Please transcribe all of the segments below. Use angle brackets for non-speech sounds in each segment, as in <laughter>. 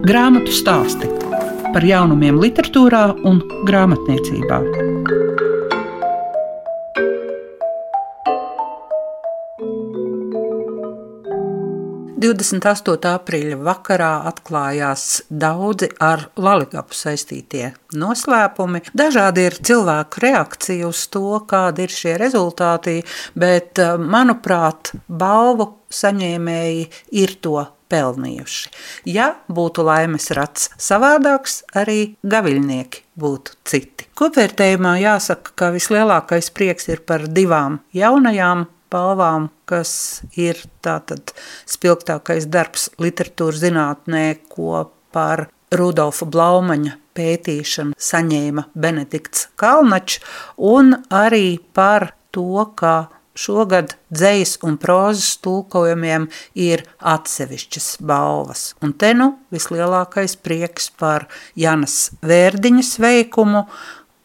Grāmatu stāsti par jaunumiem, literatūrā un grāmatniecībā. 28. aprīļa vakarā atklājās daudzi ar Laligapu saistītie noslēpumi. Dažādi ir cilvēku reakcija uz to, kādi ir šie rezultāti, bet, eh, manuprāt, balvu saņēmēji ir to pelnījuši. Ja būtu laimes rats savādāks, arī gaviļnieki būtu citi. Kopvērtējumā jāsaka, ka vislielākais prieks ir par divām jaunajām balvām, kas ir tātad spilgtākais darbs literatūras zinātnē, ko par Rudolfa Blaumaņa pētīšanu saņēma Benedikts Kalnačs, un arī par to, ka šogad dzējas un prozas tulkojumiem ir atsevišķas balvas. Un te nu vislielākais prieks par Janas Vērdiņas veikumu,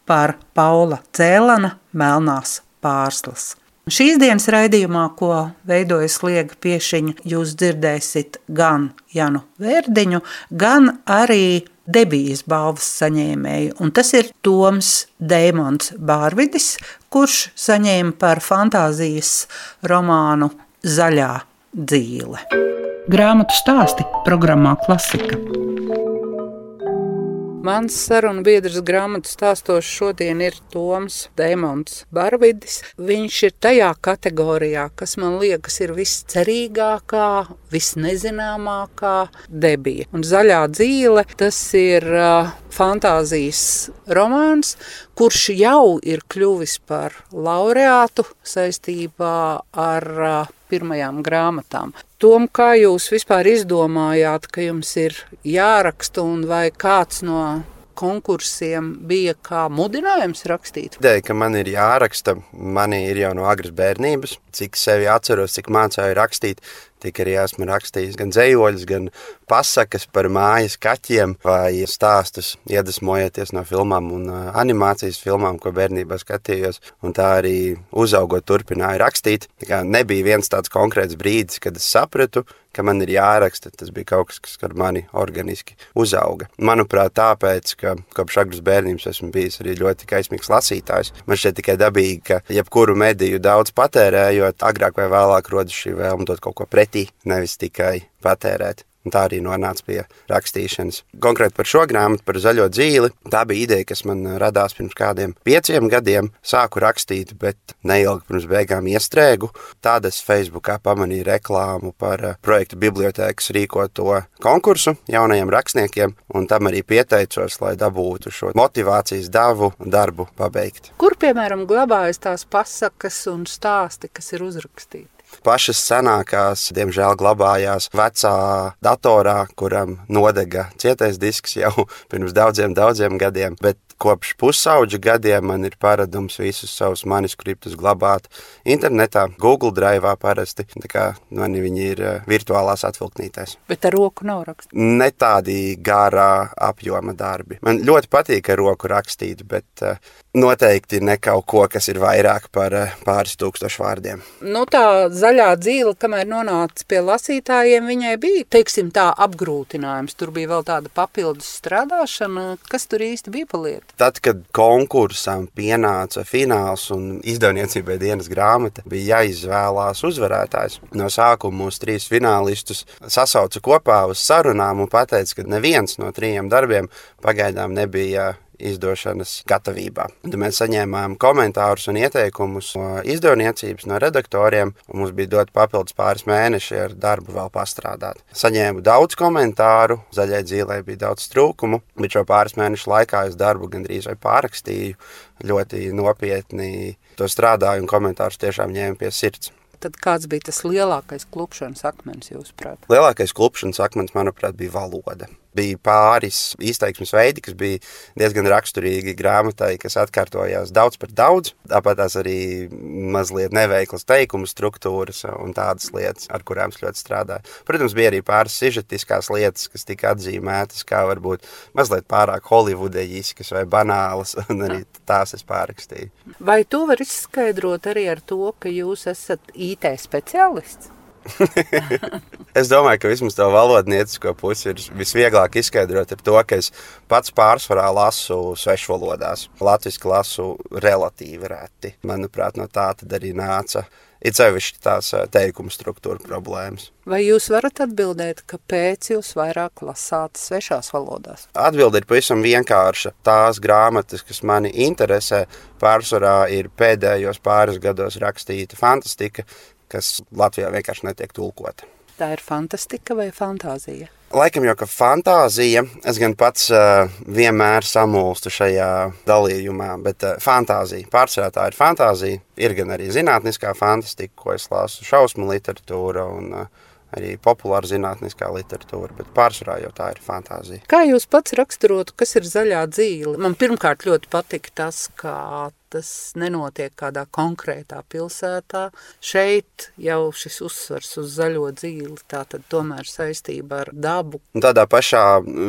par Paula Cēlana Melnās pārslas. Šīs dienas raidījumā, ko veidoja Sliega piešiņa, jūs dzirdēsiet gan Janu Vērdiņu, gan arī debijas balvas saņēmēju, un tas ir Toms Deimons Bārvidis, kurš saņēma par fantāzijas romānu Zaļā dzīle. Grāmatu stāsti programmā Klasika. Mans sarunu biedrs grāmatu stāstos šodien ir Toms Demons Barvidis. Viņš ir tajā kategorijā, kas man liekas ir viscerīgākā, visnezināmākā debija. Un zaļā dzīle tas ir uh, fantāzijas romāns, kurš jau ir kļuvis par laureātu saistībā ar uh, pirmajām grāmatām. Tom, kā jūs vispār izdomājāt, ka jums ir jāraksta un vai kāds no konkursiem bija kā mudinājums rakstīt? Ideja, ka man ir jāraksta, man ir jau no agras bērnības, cik sevi atceros, cik mācīju rakstīt. Tik arī esmu rakstījis gan dzējoļus, gan pasakas par mājas kaķiem vai stāstus, iedvesmojoties no filmām un animācijas filmām, ko bērnībā skatījos. Un tā arī uzaugot, turpināju rakstīt. Nebija viens tāds konkrēts brīdis, kad es sapratu, ka man ir jāraksta. Tas bija kaut kas, kas ar mani organiski uzauga. Manuprāt, tāpēc, ka kopš agras bērnības esmu bijis arī ļoti kaismīgs lasītājs. Man šķiet tikai dabīgi, ka jebkuru mediju daudz patērējot, agrāk vai vēlāk rodas šī vēlme dot kaut ko pretī, nevis tikai patērēt. Un tā arī nonāca pie rakstīšanas. Konkrēti par šo grāmatu, par zaļo dzīvi. Tā bija ideja, kas man radās pirms kādiem pieciem gadiem. Sāku rakstīt, bet neilgi pirms beigām iestrēgu. Tad es Facebookā pamanīju reklāmu par eh, projektu bibliotēkas rīkoto konkursu jaunajiem rakstniekiem, un tam arī pieteicos, lai dabūtu šo motivācijas davu darbu pabeigt. Kur, piemēram, glabājas tās pasakas un stāsti, kas ir uzrakstīti? Pašas senākās, diemžēl, glabājās vecā datorā, kuram nodega cietais disks jau <laughs> pirms daudziem, daudziem gadiem. Bet kopš pusauģa gadiem man ir paradums visus savus manuskriptus glabāt internetā, Google Drive parasti. Tā kā man viņi ir eh, virtuālās atvilknītēs. Bet ar roku nav rakstīt? Ne tādi garā apjoma darbi. Man ļoti patīk ar roku rakstīt, bet uh, noteikti ne kaut ko, kas ir vairāk par uh, pāris tūkstošu vārdiem. Nu, tā zaļā dzīve, kamēr nonāca pie lasītājiem, viņai bija, teiksim tā, apgrūtinājums. Tur bija vēl tāda papildus strādāšana. Kas tur īsti bija paliet? Tad, kad konkursam pienāca fināls un izdevniecībai dienas grāmata, bija jāizvēlās uzvarētājs. No sākuma mūsu trīs finālistus sasauca kopā uz sarunām un teica, ka neviens no trijiem darbiem pagaidām nebija izdošanas gatavībā. Tad mēs saņēmām komentārus un ieteikumus no izdevniecības, no redaktoriem, un mums bija dot papildus pāris mēneši ar darbu vēl pastrādāt. Saņēmu daudz komentāru, zaļai dzīvē bija daudz trūkumu, bet šo pāris mēnešu laikā es darbu gandrīz vai pārrakstīju ļoti nopietni. To strādāju un komentārus tiešām ņēmu pie sirds. Tad kāds bija tas lielākais klupšanas akmens, jūsuprāt? Lielākais klupšanas akmens, manuprāt, bija valoda bija pāris izteiksmes veidi, kas bija diezgan raksturīgi grāmatai, kas atkārtojās daudz par daudz. Tāpat tās arī mazliet neveiklas teikumu struktūras un tādas lietas, ar kurām es ļoti strādāju. Protams, bija arī pāris sižetiskās lietas, kas tika atzīmētas kā varbūt mazliet pārāk holivudejiskas vai banālas, <laughs> un arī tās es pārrakstīju. Vai to var izskaidrot arī ar to, ka jūs esat IT speciālists? <laughs> es domāju, ka vismaz tā valodniecisko pusi ir visvieglāk izskaidrot ar to, ka es pats pārsvarā lasu svešvalodās. Latvijas lasu relatīvi reti. Manuprāt, no tā arī nāca ir sevišķi tās teikuma struktūra problēmas. Vai jūs varat atbildēt, kāpēc jūs vairāk lasāt svešās valodās? Atbilde ir pavisam vienkārša. Tās grāmatas, kas mani interesē, pārsvarā ir pēdējos pāris gados rakstīta fantastika, kas Latvijā vienkārši netiek tulkota. Tā ir fantastika vai fantāzija? Laikam jau ka fantāzija, es gan pats uh, vienmēr samulstu šajā dalījumā, bet uh, fantāzija, pārsvarā tā ir fantāzija, ir gan arī zinātniskā fantastika, ko es lasu, šausmu literatūra un uh, arī populāra zinātniskā literatūra, bet pārsvarā jau tā ir fantāzija. Kā jūs pats raksturotu, kas ir zaļā dzīve? Man pirmkārt ļoti patika tas, kā tas nenotiek kādā konkrētā pilsētā. Šeit jau šis uzsvars uz zaļo dzīvi, tā tad tomēr saistība ar dabu. Tādā pašā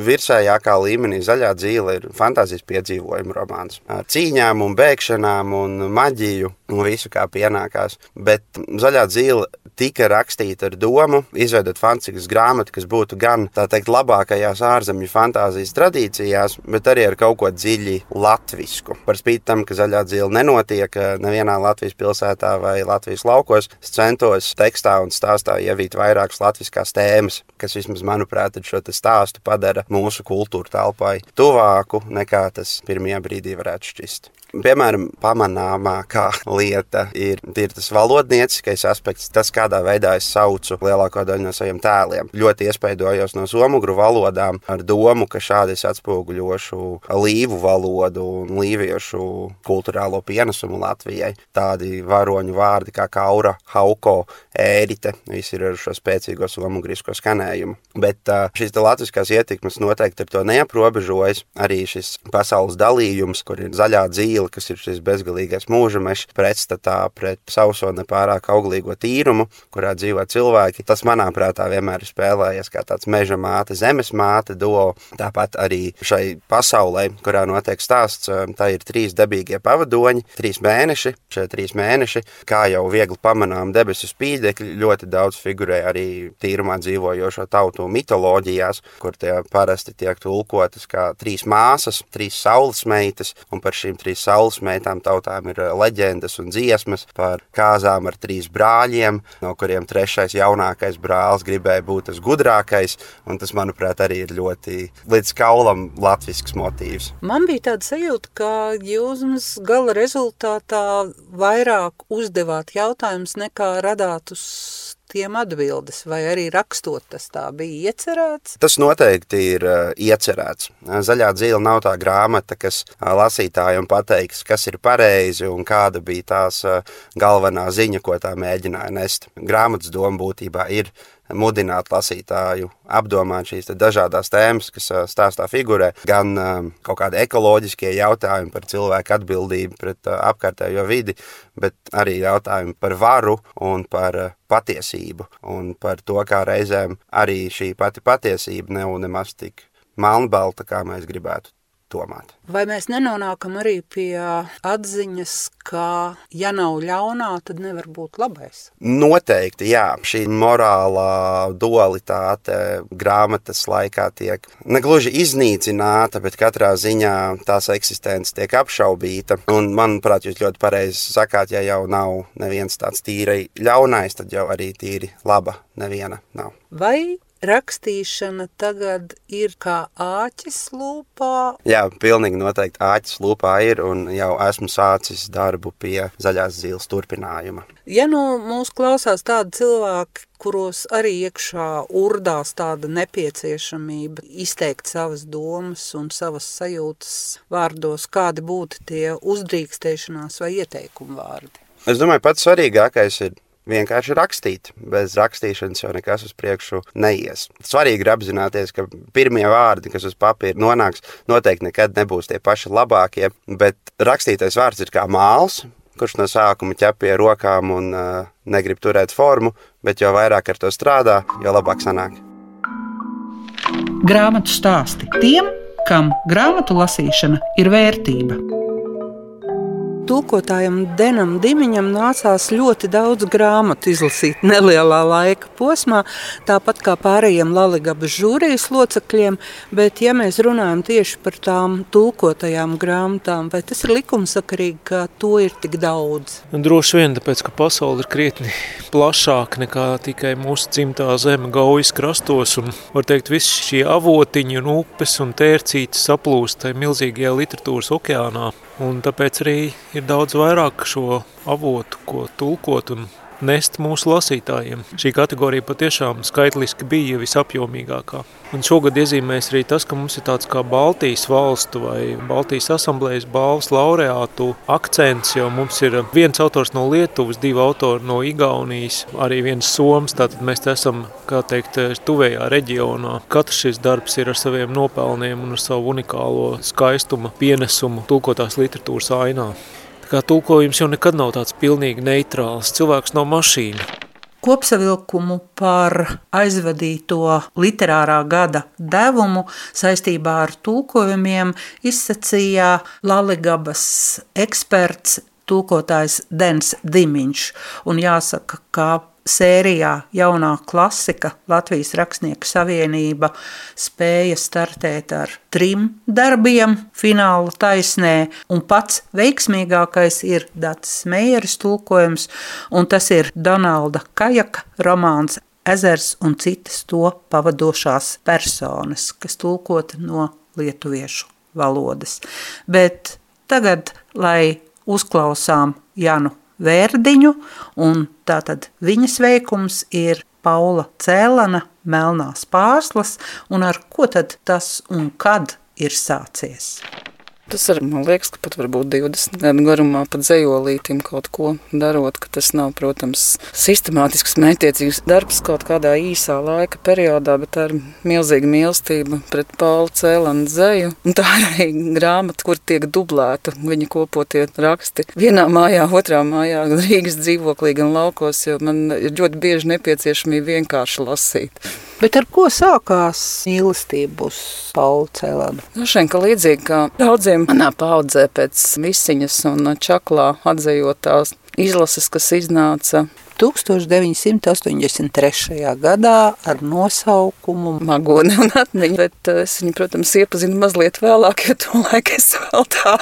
virsējākā līmenī zaļā dzīve ir fantāzijas piedzīvojuma romāns. Ar cīņām un bēgšanām un maģiju un visu kā pienākās. Bet zaļā dzīve tika rakstīta ar domu izveidot fantastiskas grāmatu, kas būtu gan tā teikt labākajās ārzemju fantāzijas tradīcijās, bet arī ar kaut ko dziļi latvisku. Par spīti tam, ka zaļā dzīve nenotiek eh, nevienā Latvijas pilsētā vai Latvijas laukos. Es centos tekstā un stāstā ievīt vairākas latviskās tēmas, kas vismaz manuprāt šo stāstu padara mūsu kultūra telpai tuvāku nekā tas pirmajā brīdī varētu šķist. Piemēram, pamanāmākā lieta ir, ir tas valodnieciskais aspekts, tas, kādā veidā es saucu lielāko daļu no saviem tēliem. Ļoti iespaidojos no somugru valodām ar domu, ka šādi es atspoguļošu līvu valodu un līviešu kultūrālo pienesumu Latvijai. Tādi varoņu vārdi kā kaura, hauko, ērite, visi ir ar šo spēcīgo somugrisko skanējumu. Bet šīs latviskās ietekmes noteikti ar to neaprobežojas. Arī šis pasaules dalījums, kur ir zaļā dzīve, zīle, kas ir šis bezgalīgais mūža mežs, pretstatā pret sauso nepārāk auglīgo tīrumu, kurā dzīvo cilvēki. Tas manā prātā vienmēr ir spēlējies kā tāds meža māte, zemes māte, do. Tāpat arī šai pasaulē, kurā notiek stāsts, tā ir trīs dabīgie pavadoņi, trīs mēneši. Šie trīs mēneši, kā jau viegli pamanām, debesu spīdekļi ļoti daudz figurē arī tīrumā dzīvojošo tautu mitoloģijās, kur tie parasti tiek tulkotas kā trīs māsas, trīs saules meitas, un par šīm trīs saules meitām tautām ir eh, leģendas un dziesmas par kāzām ar trīs brāļiem, no kuriem trešais jaunākais brālis gribēja būt tas gudrākais, tas, manuprāt, arī ir ļoti līdz kaulam latvisks motīvs. Man bija tāda sajūta, ka jūs gala rezultātā vairāk uzdevāt jautājumus nekā radāt uz tiem atbildes, vai arī rakstot tas tā bija iecerēts? Tas noteikti ir uh, iecerēts. Zaļā dzīve nav tā grāmata, kas uh, lasītājiem pateiks, kas ir pareizi un kāda bija tās uh, galvenā ziņa, ko tā mēģināja nest. Grāmatas doma būtībā ir mudināt lasītāju apdomāt šīs dažādas tēmas, kas stāstā figurē, gan kaut kādi ekoloģiskie jautājumi par cilvēku atbildību pret apkārtējo vidi, bet arī jautājumi par varu un par patiesību, un par to, kā reizēm arī šī pati patiesība nav nemaz tik melnbalta, kā mēs gribētu domāt. Vai mēs nenonākam arī pie atziņas, ka, ja nav ļaunā, tad nevar būt labais? Noteikti, jā. Šī morālā dualitāte grāmatas laikā tiek negluži iznīcināta, bet katrā ziņā tās eksistence tiek apšaubīta. Un, manuprāt, jūs ļoti pareizi sakāt, ja jau nav neviens tāds tīri ļaunais, tad jau arī tīri laba neviena nav. Vai rakstīšana tagad ir kā āķis lūpā? Jā, pilnīgi noteikti āķis lūpā ir un jau esmu sācis darbu pie zaļās zīles turpinājuma. Ja nu mūs klausās tādi cilvēki, kuros arī iekšā urdās tāda nepieciešamība izteikt savas domas un savas sajūtas vārdos, kādi būtu tie uzdrīkstēšanās vai ieteikumu vārdi? Es domāju, pats svarīgākais ir vienkārši rakstīt. Bez rakstīšanas jau nekas uz priekšu neies. Svarīgi ir apzināties, ka pirmie vārdi, kas uz papīra nonāks, noteikti nekad nebūs tie paši labākie, bet rakstītais vārds ir kā māls, kurš no sākuma ķep pie rokām un uh, negrib turēt formu, bet jo vairāk ar to strādā, jo labāk sanāk. Grāmatu stāsti tiem, kam grāmatu lasīšana ir vērtība. Tulkotājam Denam Dimiņam nācās ļoti daudz grāmatu izlasīt nelielā laika posmā, tāpat kā pārējiem Laligabas žūrijas locekļiem, bet ja mēs runājam tieši par tām tulkotajām grāmatām, vai tas ir likumsakarīgi, ka to ir tik daudz? Droši vien, tāpēc, ka pasaule ir krietni plašāka nekā tikai mūsu dzimtā zeme gaujas krastos, un var teikt, visi šie avotiņi un upes un tērcītes saplūst tajā milzīgajā literatūras okeānā, un tāpēc arī ir daudz vairāk šo avotu, ko tulkot un nest mūsu lasītājiem. Šī kategorija patiešām skaitliski bija visapjomīgākā. Un šogad iezīmēs arī tas, ka mums ir tāds kā Baltijas valstu vai Baltijas asamblējas balvas laureātu akcents, jo mums ir viens autors no Lietuvas, divi autori no Igaunijas, arī viens Soms, tātad mēs esam, kā teikt, tuvējā reģionā. Katrs šis darbs ir ar saviem nopelniem un ar savu unikālo skaistuma pienesumu tulkotās literatūras ainā. Kā tulkojums jau nekad nav tāds pilnīgi neitrāls. Cilvēks nav mašīna. Kopsavilkumu par aizvadīto literārā gada devumu saistībā ar tulkojumiem izsacīja Laligabas eksperts tulkotājs Dens Dimiņš. Un jāsaka, ka sērijā jaunā klasika Latvijas Rakstnieku savienība spēja startēt ar trim darbiem fināla taisnē, un pats veiksmīgākais ir Dats Meijeris tulkojums, un tas ir Donalda Kajaka romāns Ezers un citas to pavadošās personas, kas tulkota no lietuviešu valodas. Bet tagad, lai uzklausām Janu Vērdiņu, un tātad viņas veikums ir Paula Cēlana Melnās pārslas, un ar ko tad tas un kad ir sācies? Tas arī man liekas, ka pat varbūt 20 gadu garumā pat zejolītim kaut ko darot, ka tas nav, protams, sistemātisks mētiecīgs darbs kaut kādā īsā laika periodā, bet tā ir milzīga mīlestība pret Paulu Cēlanu zeju. Un tā ir arī grāmata, kur tiek dublēta viņa kopotie raksti. Vienā mājā, otrā mājā, Rīgas dzīvoklī, gan laukos, jo man ir ļoti bieži nepieciešamība vienkārši lasīt. Bet ar ko sākās mīlestība uz Paulu Cēlanu? Droši vien, ka līdzīgi kā daudziem manā paudzē pēc visiņas un čaklā atzējot tās izlases, kas iznāca 1983. gadā ar nosaukumu Magone un atmiņa, bet eh, es viņu, protams, iepazinu mazliet vēlāk, jo to laiku es vēl tā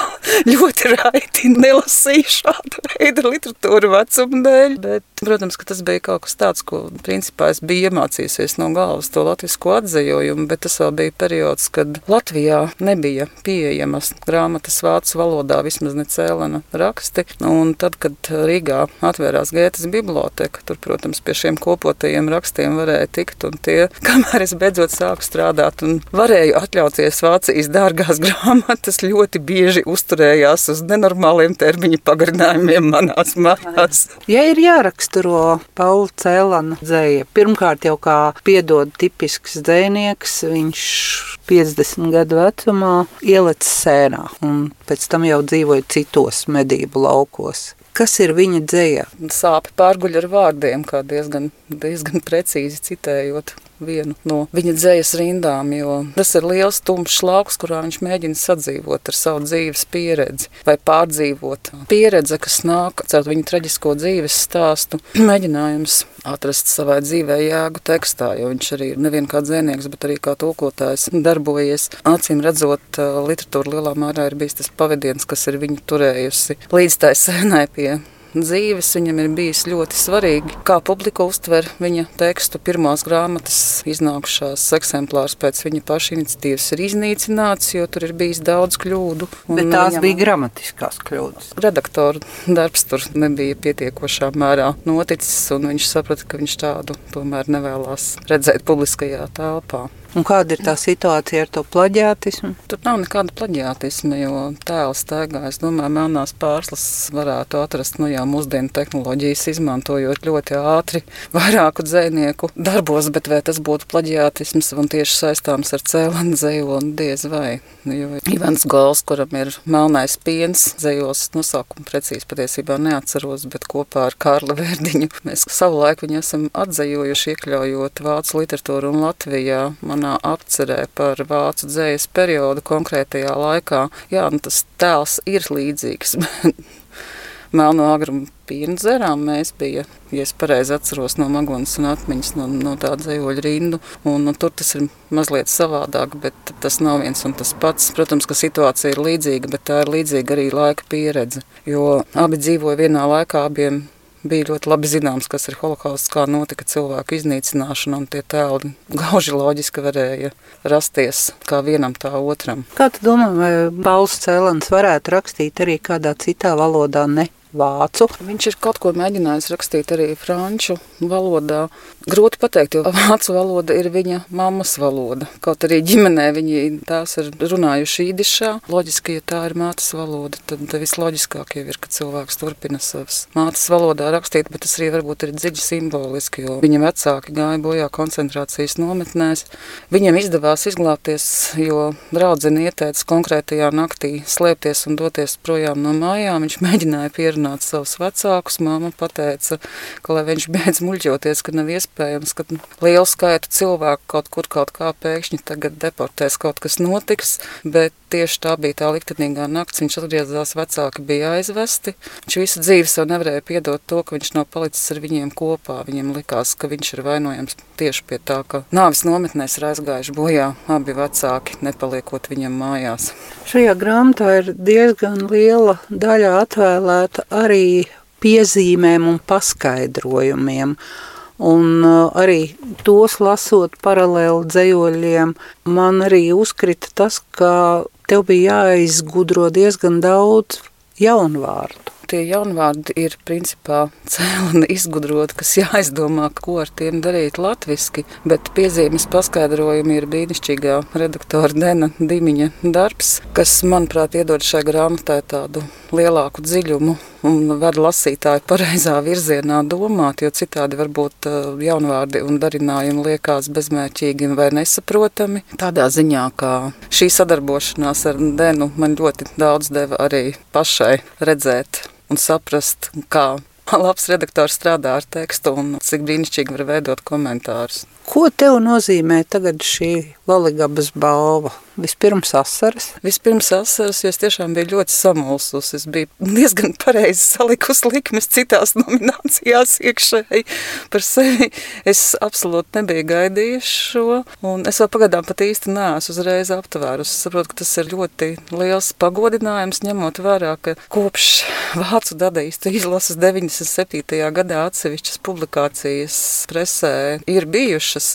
ļoti raiti nelasīju šādu veidu literatūru vecuma dēļ, bet, protams, ka tas bija kaut kas tāds, ko, principā, es biju iemācījusies no galvas to latvisko atzejojumu, bet tas vēl bija periods, kad Latvijā nebija pieejamas grāmatas vācu valodā, vismaz ne cēlena raksti, un tad, kad Rīgā atvērās Gētas biblioteka, biblioteka. Tur, protams, pie šiem kopotajiem rakstiem varēja tikt. Tie, <laughs> kamēr es beidzot sāku strādāt un varēju atļauties Vācijas dārgās grāmatas, ļoti bieži uzturējās uz nenormāliem termiņu pagarinājumiem manās mājās. Ja ir jāraksturo Paula Cēlana dzēja, pirmkārt jau kā piedod tipisks dzēnieks, viņš 50 gadu vecumā ielicis sēnā un pēc tam jau dzīvoja citos medību laukos. Kas ir viņa dzēja? Sāpe pārguļ ar vārdiem, kā diezgan, diezgan precīzi citējot vienu no viņa dzējas rindām, jo tas ir liels tumšs lauks, kurā viņš mēģina sadzīvot ar savu dzīves pieredzi vai pārdzīvot. Pieredze, kas nāk caur viņa traģisko dzīves stāstu, <clears throat> mēģinājums atrast savai dzīvē jēgu tekstā, jo viņš arī ir nevien kā dzēnieks, bet arī kā tulkotājs darbojies. Acīm redzot, literatūra lielā mērā ir bijis tas pavadiens, kas ir viņu turējusi līdz tai sēnai pie dzīves viņam ir bijis ļoti svarīgi. Kā publika uztver viņa tekstu, pirmās grāmatas iznākušās eksemplārs pēc viņa paša iniciatīvas ir iznīcināts, jo tur ir bijis daudz kļūdu. Bet tās viņam, bija gramatiskās kļūdas. Redaktora darbs tur nebija pietiekošā mērā noticis, un viņš saprata, ka viņš tādu tomēr nevēlas redzēt publiskajā telpā. Un kāda ir tā situācija ar to plaģiātismu? Tur nav nekāda plaģiātisma, jo tēls staigā, es domāju, melnās pārslas varētu atrast, nu jā, mūsdienu tehnoloģijas izmantojot ļoti ātri vairāku dzēnieku darbos, bet vai tas būtu plaģiātisms un tieši saistāms ar cēlanu dzējoli, diez vai. Jo Ivans Gals, kuram ir melnais piens, dzējos nosaukumu precīzi patiesībā neatceros, bet kopā ar Kārli Vērdiņu mēs savulaik viņu esam atzējojuši, iekļaujot vācu literatūru un Latvijā. Man manā apcerē par vācu dzējas periodu konkrētajā laikā. Jā, nu tas tēls ir līdzīgs. <laughs> melno agrumu pienu dzerām. Mēs bijām, ja es pareizi atceros no Magonas un atmiņas no, no tā dzējoļa rindu. Un, un tur tas ir mazliet savādāk, bet tas nav viens un tas pats. Protams, ka situācija ir līdzīga, bet tā ir līdzīga arī laika pieredze. Jo abi dzīvoja vienā laikā, abiem bija ļoti labi zināms, kas ir holokausts, kā notika cilvēku iznīcināšana, un tie tēli <laughs> gauži loģiski varēja rasties kā vienam, tā otram. Kā tu domā, vai Pauls Cēlans varētu rakstīt arī kādā citā valodā, ne vācu. Viņš ir kaut ko mēģinājis rakstīt arī franču valodā. Grūti pateikt, jo vācu valoda ir viņa mammas valoda. Kaut arī ģimenē viņi tās ir runājuši īdišā. Loģiski, ja tā ir mātes valoda, tad visloģiskāk jau ir, ka cilvēks turpina savas mātes valodā rakstīt, bet tas arī varbūt ir dziļi simboliski, jo viņa vecāki gāja bojā koncentrācijas nometnēs. Viņiem izdevās izglābties, jo draudzene ieteica konkrētajā naktī slēpties un doties projām no mājām. Viņš mēģināja pierunāt uzrunāt savus vecākus. Māma teica, ka, lai viņš beidz muļķoties, ka nav iespējams, ka lielu skaitu cilvēku kaut kur kaut kā pēkšņi tagad deportēs, kaut kas notiks. Bet tieši tā bija tā liktenīgā nakts. Viņš atgriezās, vecāki bija aizvesti. Viņš visu dzīvi sev nevarēja piedot to, ka viņš nav palicis ar viņiem kopā. Viņiem likās, ka viņš ir vainojams tieši pie tā, ka nāvis nometnēs ir aizgājuši bojā abi vecāki, nepaliekot viņam mājās. Šajā grāmatā ir diezgan liela daļa atvēlēta arī piezīmēm un paskaidrojumiem. Un uh, arī tos lasot paralēli dzējoļiem, man arī uzkrita tas, ka tev bija jāizgudro diezgan daudz jaunvārdu tie jaunvārdi ir principā <laughs> cēloni izgudrot, kas jāizdomā, ko ar tiem darīt latviski, bet piezīmes paskaidrojumi ir brīnišķīgā redaktora Dena Dimiņa darbs, kas, manuprāt, iedod šai grāmatai tādu lielāku dziļumu un ved lasītāju pareizā virzienā domāt, jo citādi varbūt uh, jaunvārdi un darinājumi liekas bezmērķīgi vai nesaprotami. Tādā ziņā, ka šī sadarbošanās ar Denu man ļoti daudz deva arī pašai redzēt un saprast, kā labs redaktors strādā ar tekstu un cik brīnišķīgi var veidot komentārus. Ko tev nozīmē tagad šī Laligabas balva? Vispirms asaras? Vispirms asaras, jo es tiešām biju ļoti samulsus. Es biju diezgan pareizi salikusi likmes citās nominācijās iekšēji par sevi. Es absolūti nebiju gaidījuši šo, un es vēl pagaidām pat īsti neesmu uzreiz aptvērus. Es saprotu, ka tas ir ļoti liels pagodinājums, ņemot vērā, ka kopš Vācu dadaīstu izlases 97. gadā atsevišķas publikācijas presē ir bijušas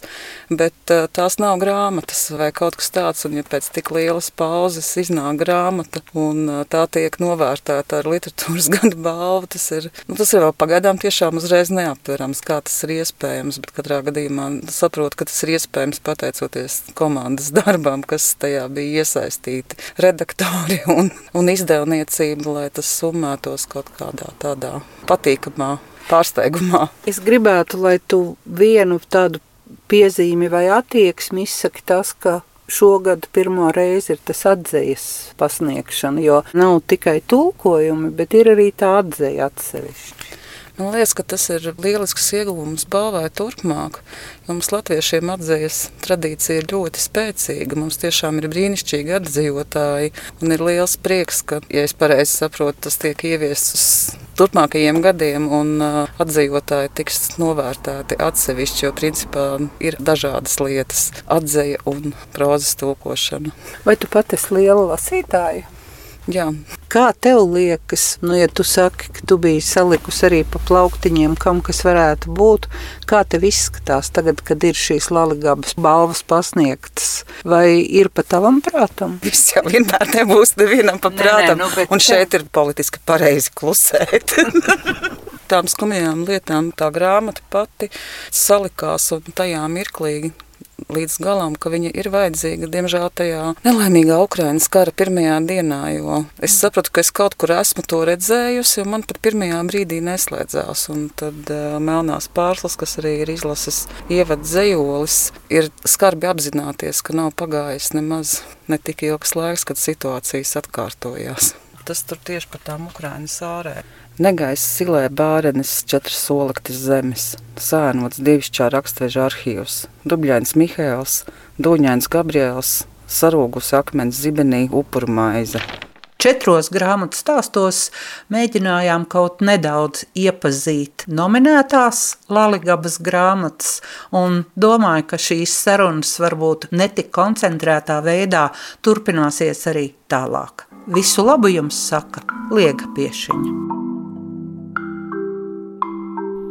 bet uh, tās nav grāmatas vai kaut kas tāds. Un, ja pēc tik lielas pauzes iznāk grāmata un tā tiek novērtēta ar literatūras <laughs> gada balvu, tas ir, nu, tas ir vēl pagaidām tiešām uzreiz neaptverams, kā tas ir iespējams. Bet katrā gadījumā saprotu, ka tas ir iespējams pateicoties komandas <laughs> darbam, kas tajā bija iesaistīti redaktori <laughs> un, un izdevniecība, lai tas summētos kaut kādā tādā patīkamā pārsteigumā. Es gribētu, lai tu vienu tādu piezīmi vai attieksmi izsaka tas, ka šogad pirmo reizi ir tas atzīves pasniegšana, jo nav tikai tulkojumi, bet ir arī tā atzīve atsevišķi. Man liekas, ka tas ir lielisks ieguvums balvai turpmāk. Mums latviešiem atzīves tradīcija ir ļoti spēcīga. Mums tiešām ir brīnišķīgi atdzīvotāji. Un ir liels prieks, ka, ja es pareizi saprotu, tas tiek ieviests uz turpmākajiem gadiem. Un uh, atdzīvotāji tiks novērtēti atsevišķi, jo principā ir dažādas lietas - atzīve un prozas tulkošana. Vai tu pati esi liela lasītāja? Jā. Kā tev liekas, nu, ja tu saki, ka tu biji salikusi arī pa plauktiņiem, kam kas varētu būt, kā tev izskatās tagad, kad ir šīs laligabas balvas pasniegtas, vai ir pa tavam prātam? <laughs> Viss jau vienmēr nebūs nevienam pa prātam, nē, nē, nu, un šeit ir politiski pareizi klusēt. <laughs> Tām skumjām lietām tā grāmata pati salikās un tajā mirklīgi līdz galam, ka viņa ir vajadzīga, diemžēl, tajā nelaimīgā Ukraiņas kara pirmajā dienā. Es sapratu, ka es kaut kur esmu to redzējusi, un man pat pirmajā brīdī neslēdzās. Un tad uh, Melnās pārslas, kas arī ir izlases ievads zejolis, ir skarbi apzināties, ka nav pagājis nemaz ne tik ilgs laiks, kad situācijas atkārtojās. Tas tur tieši par tām Ukraiņas ārēm. Negaisa silē bārenes četras solaktis zemes, sēnots divišķā rakstveža arhīvs, dubļains Mihēls, dūņains Gabriels, sarūgus akmens zibenī upuru maize. Četros grāmatu stāstos mēģinājām kaut nedaudz iepazīt nominētās Laligabas grāmatas un domāju, ka šīs sarunas varbūt netik koncentrētā veidā turpināsies arī tālāk. Visu labu jums saka Liega Piešiņa.